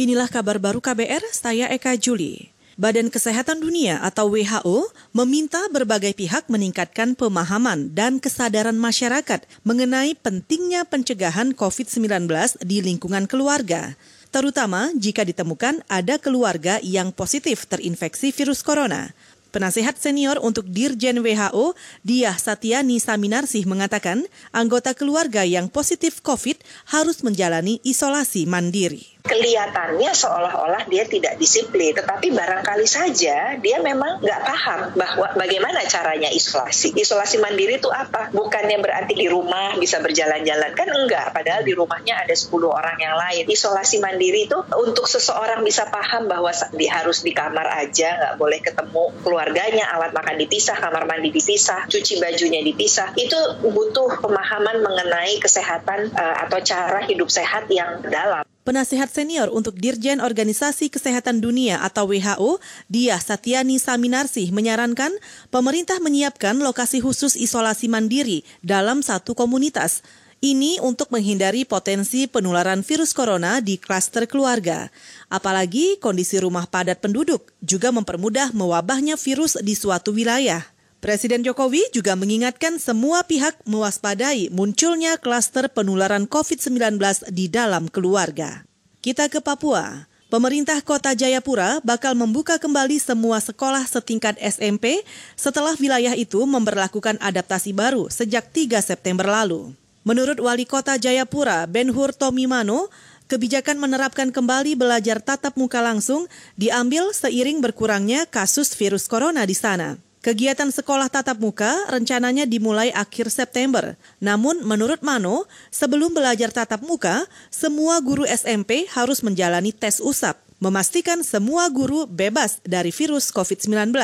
Inilah kabar baru KBR, saya Eka Juli. Badan Kesehatan Dunia atau WHO meminta berbagai pihak meningkatkan pemahaman dan kesadaran masyarakat mengenai pentingnya pencegahan COVID-19 di lingkungan keluarga, terutama jika ditemukan ada keluarga yang positif terinfeksi virus corona. Penasehat senior untuk Dirjen WHO, Diah Satyani Saminarsih mengatakan, anggota keluarga yang positif COVID harus menjalani isolasi mandiri kelihatannya seolah-olah dia tidak disiplin, tetapi barangkali saja dia memang nggak paham bahwa bagaimana caranya isolasi. Isolasi mandiri itu apa? Bukannya berarti di rumah bisa berjalan-jalan kan enggak, padahal di rumahnya ada 10 orang yang lain. Isolasi mandiri itu untuk seseorang bisa paham bahwa di, harus di kamar aja, nggak boleh ketemu keluarganya, alat makan dipisah, kamar mandi dipisah, cuci bajunya dipisah. Itu butuh pemahaman mengenai kesehatan uh, atau cara hidup sehat yang dalam. Penasihat senior untuk Dirjen Organisasi Kesehatan Dunia atau WHO, Dia Satyani Saminarsih menyarankan pemerintah menyiapkan lokasi khusus isolasi mandiri dalam satu komunitas. Ini untuk menghindari potensi penularan virus corona di klaster keluarga. Apalagi kondisi rumah padat penduduk juga mempermudah mewabahnya virus di suatu wilayah. Presiden Jokowi juga mengingatkan semua pihak mewaspadai munculnya klaster penularan COVID-19 di dalam keluarga. Kita ke Papua. Pemerintah Kota Jayapura bakal membuka kembali semua sekolah setingkat SMP setelah wilayah itu memperlakukan adaptasi baru sejak 3 September lalu. Menurut Wali Kota Jayapura, Benhur Tomimano, kebijakan menerapkan kembali belajar tatap muka langsung diambil seiring berkurangnya kasus virus corona di sana. Kegiatan sekolah tatap muka rencananya dimulai akhir September. Namun menurut Mano, sebelum belajar tatap muka, semua guru SMP harus menjalani tes usap, memastikan semua guru bebas dari virus COVID-19,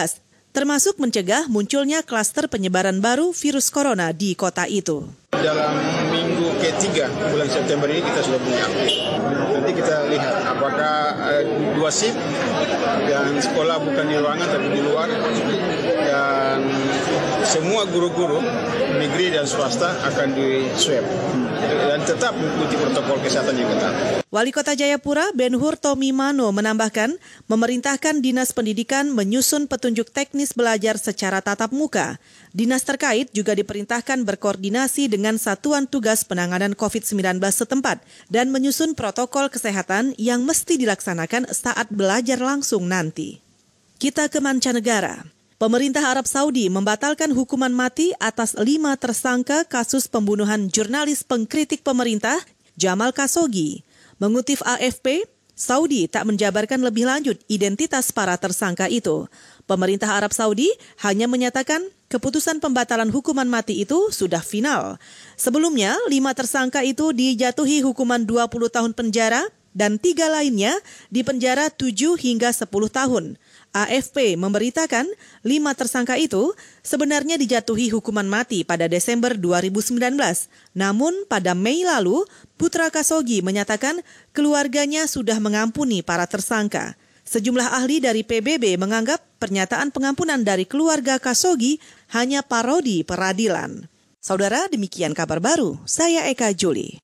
termasuk mencegah munculnya klaster penyebaran baru virus corona di kota itu. Dalam minggu ketiga bulan September ini kita sudah punya update. Nanti kita lihat apakah uh, dua SIP dan sekolah bukan di ruangan tapi di luar dan semua guru-guru negeri dan swasta akan di swab dan tetap mengikuti protokol kesehatan yang ketat. Wali Kota Jayapura Benhur Tomi Mano menambahkan memerintahkan Dinas Pendidikan menyusun petunjuk teknis belajar secara tatap muka. Dinas terkait juga diperintahkan berkoordinasi dengan Satuan Tugas Penanganan COVID-19 setempat dan menyusun protokol kesehatan yang mesti dilaksanakan saat belajar langsung nanti. Kita ke mancanegara. Pemerintah Arab Saudi membatalkan hukuman mati atas lima tersangka kasus pembunuhan jurnalis pengkritik pemerintah Jamal Khashoggi. Mengutip AFP, Saudi tak menjabarkan lebih lanjut identitas para tersangka itu. Pemerintah Arab Saudi hanya menyatakan keputusan pembatalan hukuman mati itu sudah final. Sebelumnya, lima tersangka itu dijatuhi hukuman 20 tahun penjara dan tiga lainnya dipenjara 7 hingga 10 tahun. AFP memberitakan lima tersangka itu sebenarnya dijatuhi hukuman mati pada Desember 2019. Namun pada Mei lalu, Putra Kasogi menyatakan keluarganya sudah mengampuni para tersangka. Sejumlah ahli dari PBB menganggap pernyataan pengampunan dari keluarga Kasogi hanya parodi peradilan. Saudara, demikian kabar baru. Saya Eka Juli.